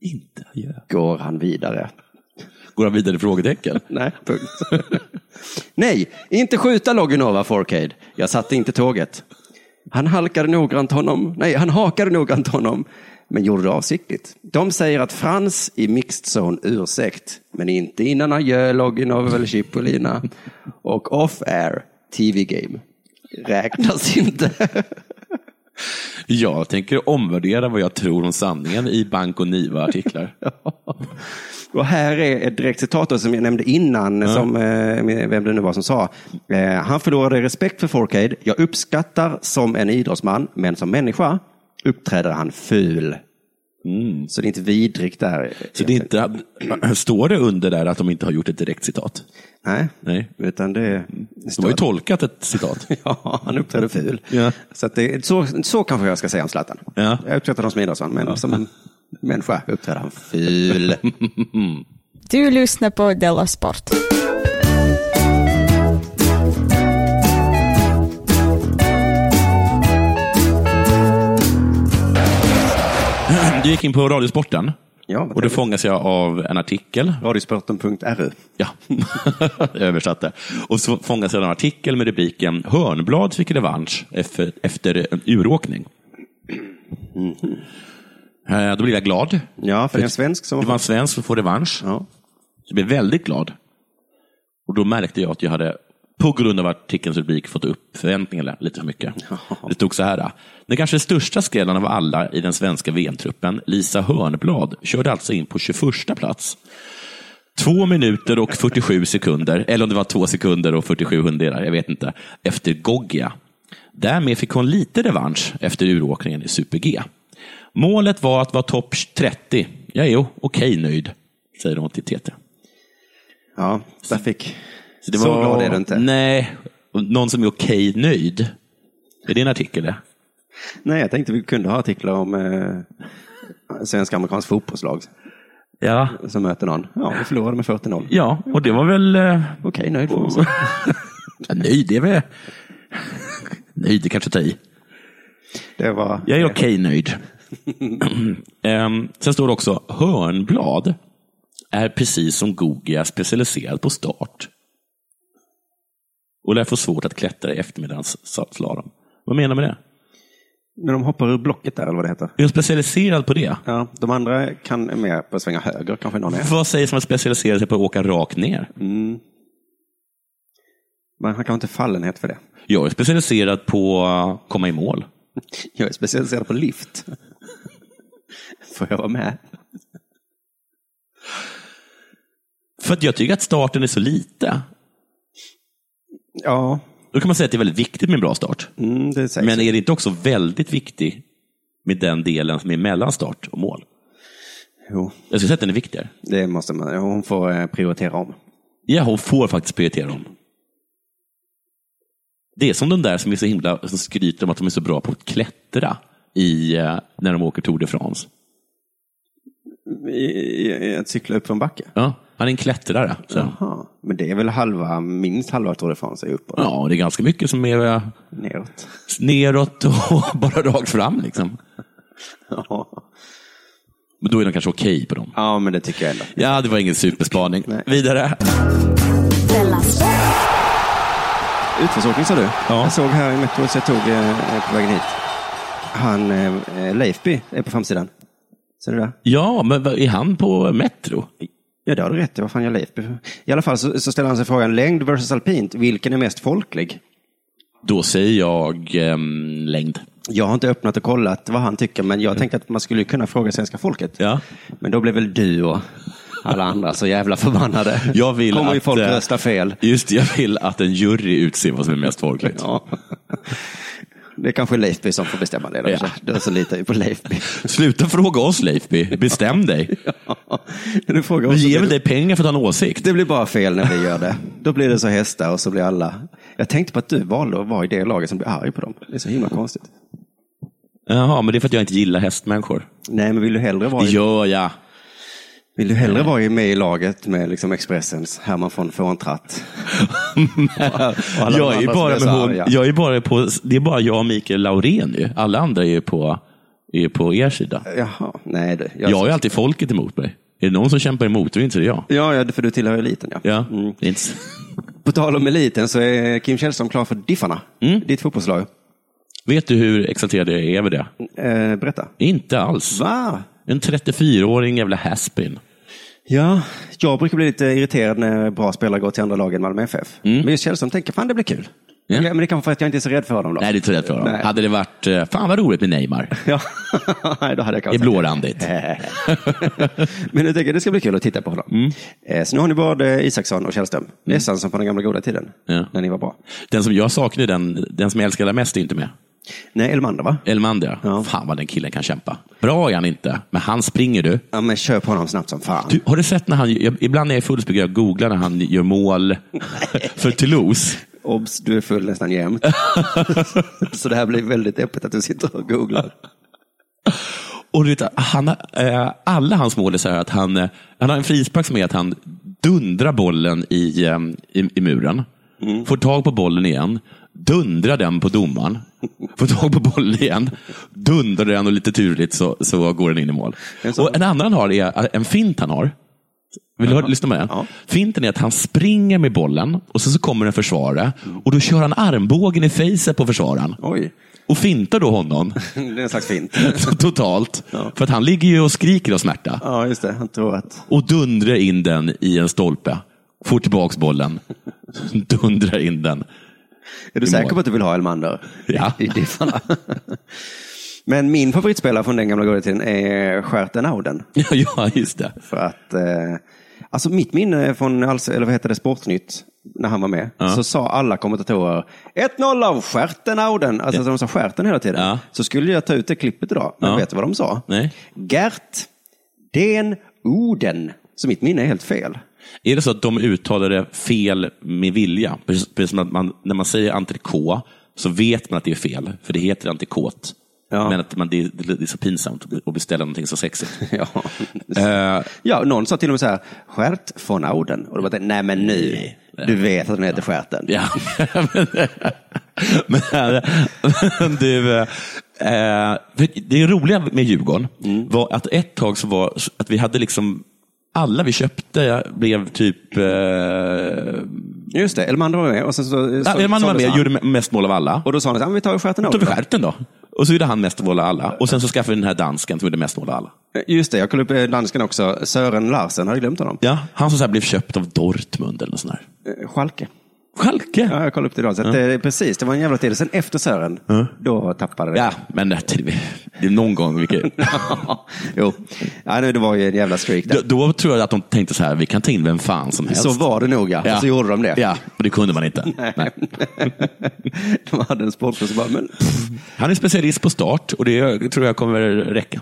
Inte adjö. Går han vidare? Går han vidare? Frågetecken. Nej, punkt. Nej, inte skjuta Loginova Forcade. Jag satte inte tåget. Han halkade noggrant honom. Nej, han hakade noggrant honom. Men gjorde det avsiktligt. De säger att Frans i mixed zone ursäkt. Men inte innan adjö Loginov eller Chipolina. Och off air TV game. Räknas inte. Jag tänker omvärdera vad jag tror om sanningen i Bank och Niva-artiklar. Och här är ett direkt citat som jag nämnde innan, som, eh, vem det nu var som sa. Eh, han förlorade respekt för Forcade. Jag uppskattar som en idrottsman, men som människa uppträder han ful. Så det är inte vidrigt där. Så det är inte, står det under där att de inte har gjort ett direkt citat? Nej, Nej. utan det, det De står har ju tolkat ett citat. Ja, han uppträder ful. Ja. Så, att det, så, så kanske jag ska säga om Zlatan. Ja. Jag uppskattar honom som idrottsman, men som människa uppträder han ful. Du lyssnar på Della Sport. Du gick in på Radiosporten Ja, och då fångas jag av en artikel. Radiosporten.ru. Ja, jag översatte. Och så fångas jag av en artikel med rubriken Hörnblad fick revansch efter, en uråkning. Eh, Då blir jag glad. Ja, för det är en svensk som Det var en svensk som får revansch. Ja. Jag blev väldigt glad. Och då märkte jag att jag hade, på grund av artikelns rubrik, fått upp förväntningarna lite för mycket. Det stod så här. Den kanske största skrällen av alla i den svenska VM-truppen, Lisa Hörnblad, körde alltså in på 21 plats. Två minuter och 47 sekunder, eller om det var två sekunder och 47 hundradelar, jag vet inte, efter Goggia. Därmed fick hon lite revansch efter uråkningen i Super-G. Målet var att vara topp 30. Jag är okej nöjd, säger hon till TT. Ja, där fick... Det Så var, glad är du inte. Nej, någon som är okej nöjd. Är det en artikel? det? Nej, jag tänkte vi kunde ha artiklar om eh, svenska amerikansk fotbollslag Ja. som möter någon. Ja, vi förlorade med 40-0. ja, och det var väl... Eh, Okej, nöjd får man säga. nöjd, det är väl... nöjd, det kanske tar i. Det var... Jag är okej nöjd. Ehm, sen står det också, Hörnblad är precis som Gogia specialiserad på start. Och lär få svårt att klättra i eftermiddagens slalom. Vad menar du med det? När de hoppar ur blocket där, eller vad det heter. Är de specialiserad på det? Ja, de andra kan mer på att svänga höger, kanske någon är. Vad sägs om att specialisera sig på att åka rakt ner? Men han kan inte fallenhet för det. Jag är specialiserad på att komma i mål. Jag är specialiserad på lift. Får jag vara med? För att jag tycker att starten är så lite. Ja, Då kan man säga att det är väldigt viktigt med en bra start. mm, det sägs. Men är det inte också väldigt viktigt med den delen som är mellan start och mål? Jo, Jag skulle säga att den är viktigare. det måste man. Hon får eh, prioritera om. Ja, hon får faktiskt prioritera om. Det är som de där som är så himla, som skryter om att de är så bra på att klättra i, eh, när de åker Tour de France. I, i, i att cykla upp för en backe? Ja, han är en klättrare. Så. Jaha, men det är väl halva, minst halva Tour de France är uppåt? Ja, det är ganska mycket som är eh, Neråt. neråt och bara rakt fram. Liksom. Ja. Men då är de kanske okej på dem. ja, men det tycker jag ändå. Ja, det var ingen superspaning. Nej. Vidare. Utförsåkning sa du? Ja. Jag såg här i Metro, så jag tog eh, på vägen hit. Han, eh, Leifby, är på framsidan. Ser du det? Ja, men är han på Metro? Ja, det har du rätt i. Vad fan gör Leifby? I alla fall så, så ställer han sig frågan, längd versus alpint, vilken är mest folklig? Då säger jag ehm, längd. Jag har inte öppnat och kollat vad han tycker, men jag tänkte att man skulle kunna fråga svenska folket. Ja. Men då blev väl du och alla andra så jävla förbannade. Jag vill Kommer ju att, folk eh, rösta fel. Just jag vill att en jury utser vad som är mest folkligt. Ja. Det är kanske Leifby som får bestämma det. Då. Ja. Då så litar vi på Leifby. Sluta fråga oss Leifby, bestäm dig. Du frågar Vi ger väl dig pengar för att ha en åsikt? Det blir bara fel när vi gör det. Då blir det så hästar och så blir alla... Jag tänkte på att du valde att vara i det laget som blir arg på dem. Det är så himla konstigt. Jaha, men det är för att jag inte gillar hästmänniskor. Nej, men vill du hellre vara Det i, gör jag. Vill du hellre vara i- med i laget med liksom Expressens Herman von Fåntratt? Jag är, bara är med så hon, jag är bara på, det är bara jag och Mikael Laurén ju. Alla andra är ju på, är på er sida. Jaha, nej Nej, du. Jag har ju alltid folket emot mig. Är det någon som kämpar emot, då är inte det jag. Ja, ja, för du tillhör eliten. Ja. Ja, Mm. det är inte... På tal om eliten så är Kim Källström klar för Diffarna, Mm. ditt fotbollslag. Vet du hur exalterad jag är över det? Eh, berätta. Inte alls. Va? En 34-åring jävla haspin. Ja, jag brukar bli lite irriterad när bra spelare går till andra lag än Malmö FF. Mm. Men just Källström tänker, fan det blir kul. Ja. Men det kanske för att jag inte är så rädd för honom då. Nej, det är inte rädd för honom. Nej. Hade det varit, eh, fan vad roligt med Neymar. Ja, då hade jag Det är kanske blårandigt. Men jag tänker det ska bli kul att titta på honom. Mm. Eh, Så nu har ni både Isaksson och Källström. Nästan som på den gamla goda tiden, Ja. när ni var bra. Den som jag saknar, den, den som jag älskar mest, är inte med. Nej, Elmander va? Elmander, Ja. fan vad den killen kan kämpa. Bra är han inte, men han springer du. Ja, men kör på honom snabbt som fan. du har du sett när han, jag, ibland är jag fullspäckad, jag googlar när han gör mål för Toulouse. Obs, du är full nästan jämt. så det här blir väldigt deppigt att du sitter och googlar. Och du vet, han, eh, alla hans mål är så här att han, eh, han har en frispark som är att han dundrar bollen i, eh, i, i muren, får tag på bollen igen, dundrar den på domaren, får tag på bollen igen, dundrar den och lite turligt så, så går den in i mål. Och en annan har är en fint han har. Vill du höra, lyssna med den? Ja. Finten är att han springer med bollen och sen så kommer en försvarare och då kör han armbågen i fejset på försvararen Oj, och fintar då honom det är en slags fint. totalt. Ja. För att han ligger ju och skriker av smärta Ja, just det. Han tror att... och dundrar in den i en stolpe. Får tillbaks bollen, dundrar in den. Är du I säker mål. på att du vill ha Elmander? Ja. I Diffarna. Men min favoritspelare från den gamla goda tiden är Stjärten Auden. Ja, ja, just det. För att, eh, alltså mitt minne från, alltså, eller vad heter det, Sportnytt, när han var med, så sa alla kommentatorer 1-0 av Stjärten Auden. Alltså de sa Stjärten hela tiden. Ja. Så skulle jag ta ut det klippet idag, men Ja. vet du vad de sa? Nej. Gert Den Oden. Så mitt minne är helt fel. Är det så att de uttalar det fel med vilja? Precis precis som att man, när man säger entrecote så vet man att det är fel, för det heter entrecote. Ja. Men att man, det, det, det är så pinsamt att beställa någonting så sexigt. Ja. Eh, ja, någon sa till och med så här, Stjärt von Auden. Och då bara, nej men nu, du vet att den heter Stjärten. Ja, men, men, men du, för det roliga med Djurgården Mm. var att ett tag så var att vi hade liksom, alla vi köpte blev typ, eh, Just det, Elmander var med. Och sen så, så, ja, man var med han. gjorde mest mål av alla. Och då sa han, men vi tar Stjärten Då tog Auden. vi skärten då. Och så gjorde han mest mål av alla. Och sen så skaffade vi den här dansken som gjorde mest mål av alla. Just det, jag kollade upp eh, dansken också. Sören Larsen, har jag glömt honom? Ja, han som så blev köpt av Dortmund eller något sånt där. Eh, Schalke. Schalke? Ja, jag kollade upp det idag. Så att, eh, precis, det var en jävla tid. Sen efter Sören, då tappade det. Ja, men det, det är någon gång. Vilket, jo, ja, nu, det var ju en jävla streak där. då, då tror jag att de tänkte så här, vi kan ta in vem fan som helst. Så var det nog ja. Och så gjorde de det. Ja, och det kunde man inte. Nej. de hade en sportklubb som bara, men, Han är specialist på start och det tror jag kommer räcka.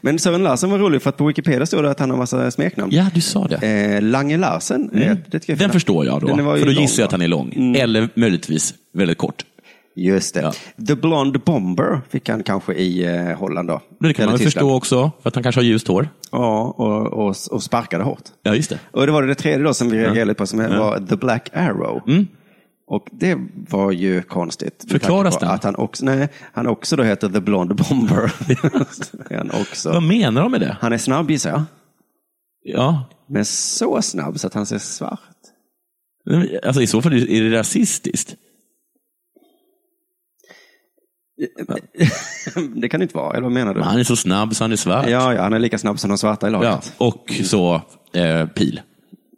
men Sören Larsen var rolig för att på Wikipedia står det att han har massa smeknamn. Ja, du sa det. Eh, Lange Larsen. eh, det är Den förstår jag då. Den var ju För då gissar jag att han är lång. Eller möjligtvis väldigt kort. Just det. Ja. The Blonde Bomber fick han kanske i eh, Holland då. Det kan Eller man förstå också, för att han kanske har ljust hår. Ja, och, och, och sparkade hårt. Ja, just det. Och det var det tredje då som vi reagerade lite på som var The Black Arrow. Och det var ju konstigt. Förklaras den? Att han också, nej, han också då heter The Blonde Bomber. han, också. Vad menar de med det? han är snabb gissar jag. Ja, Men så snabb så att han ser svart. Alltså i så fall är det rasistiskt. det kan det inte vara, eller vad menar du? Men han är så snabb så han är svart. Ja, ja, han är lika snabb som de svarta i Ja, laget. och så eh, pil.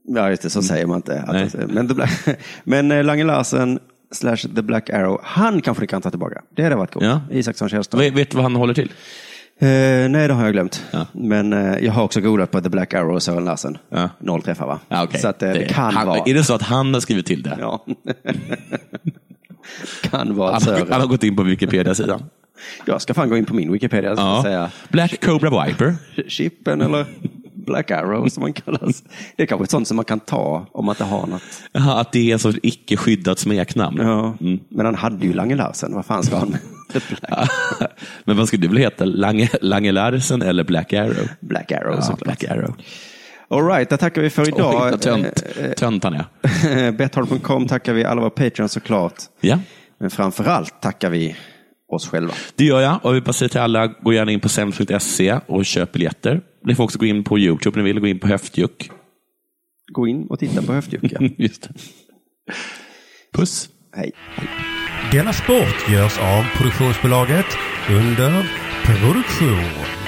Ja, just det, så säger man inte. Att men Black, men eh, Lange Larsen slash The Black Arrow, han kanske ni kan ta tillbaka. Det hade varit coolt. Ja. Isaksson Källström. Vet, vet du vad han håller till? Eh, nej, det har jag glömt. Ja. Men eh, jag har också googlat på The Black Arrow och Sören Larsen. Ja. Noll träffar va? Ja, okej. Så att, eh, det, kan han, vara. Är det så att han har skrivit till det? Ja. kan vara Han, Sören. han har gått in på Wikipedia-sidan. Jag ska fan gå in på min Wikipedia Ja. säga Black Cobra Viper. Chippen eller Black Arrow som man kallas. Det är kanske ett sånt som man kan ta om man inte har något. Jaha, att det är så icke skyddat smeknamn. Ja. Mm. Men han hade ju Lange Larsen. Vad fan ska han Men vad skulle du vilja heta? Lange, Lange Larsen eller Black Arrow? Black Arrow Ja, såklart. Black Arrow. All right, där tackar vi för idag. vad tönt, Eh, tönt han är. Betthard.com tackar vi alla våra Patreons såklart. Ja. Men framför allt tackar vi oss själva. Det gör jag och jag vill bara säga till alla, gå gärna in på sems.se och köp biljetter. Ni får också gå in på YouTube om ni vill, gå in på Höftjuck. Gå in och titta på höftjuckar. Just det. Puss. Hej. Della Sport görs av produktionsbolaget under produktion.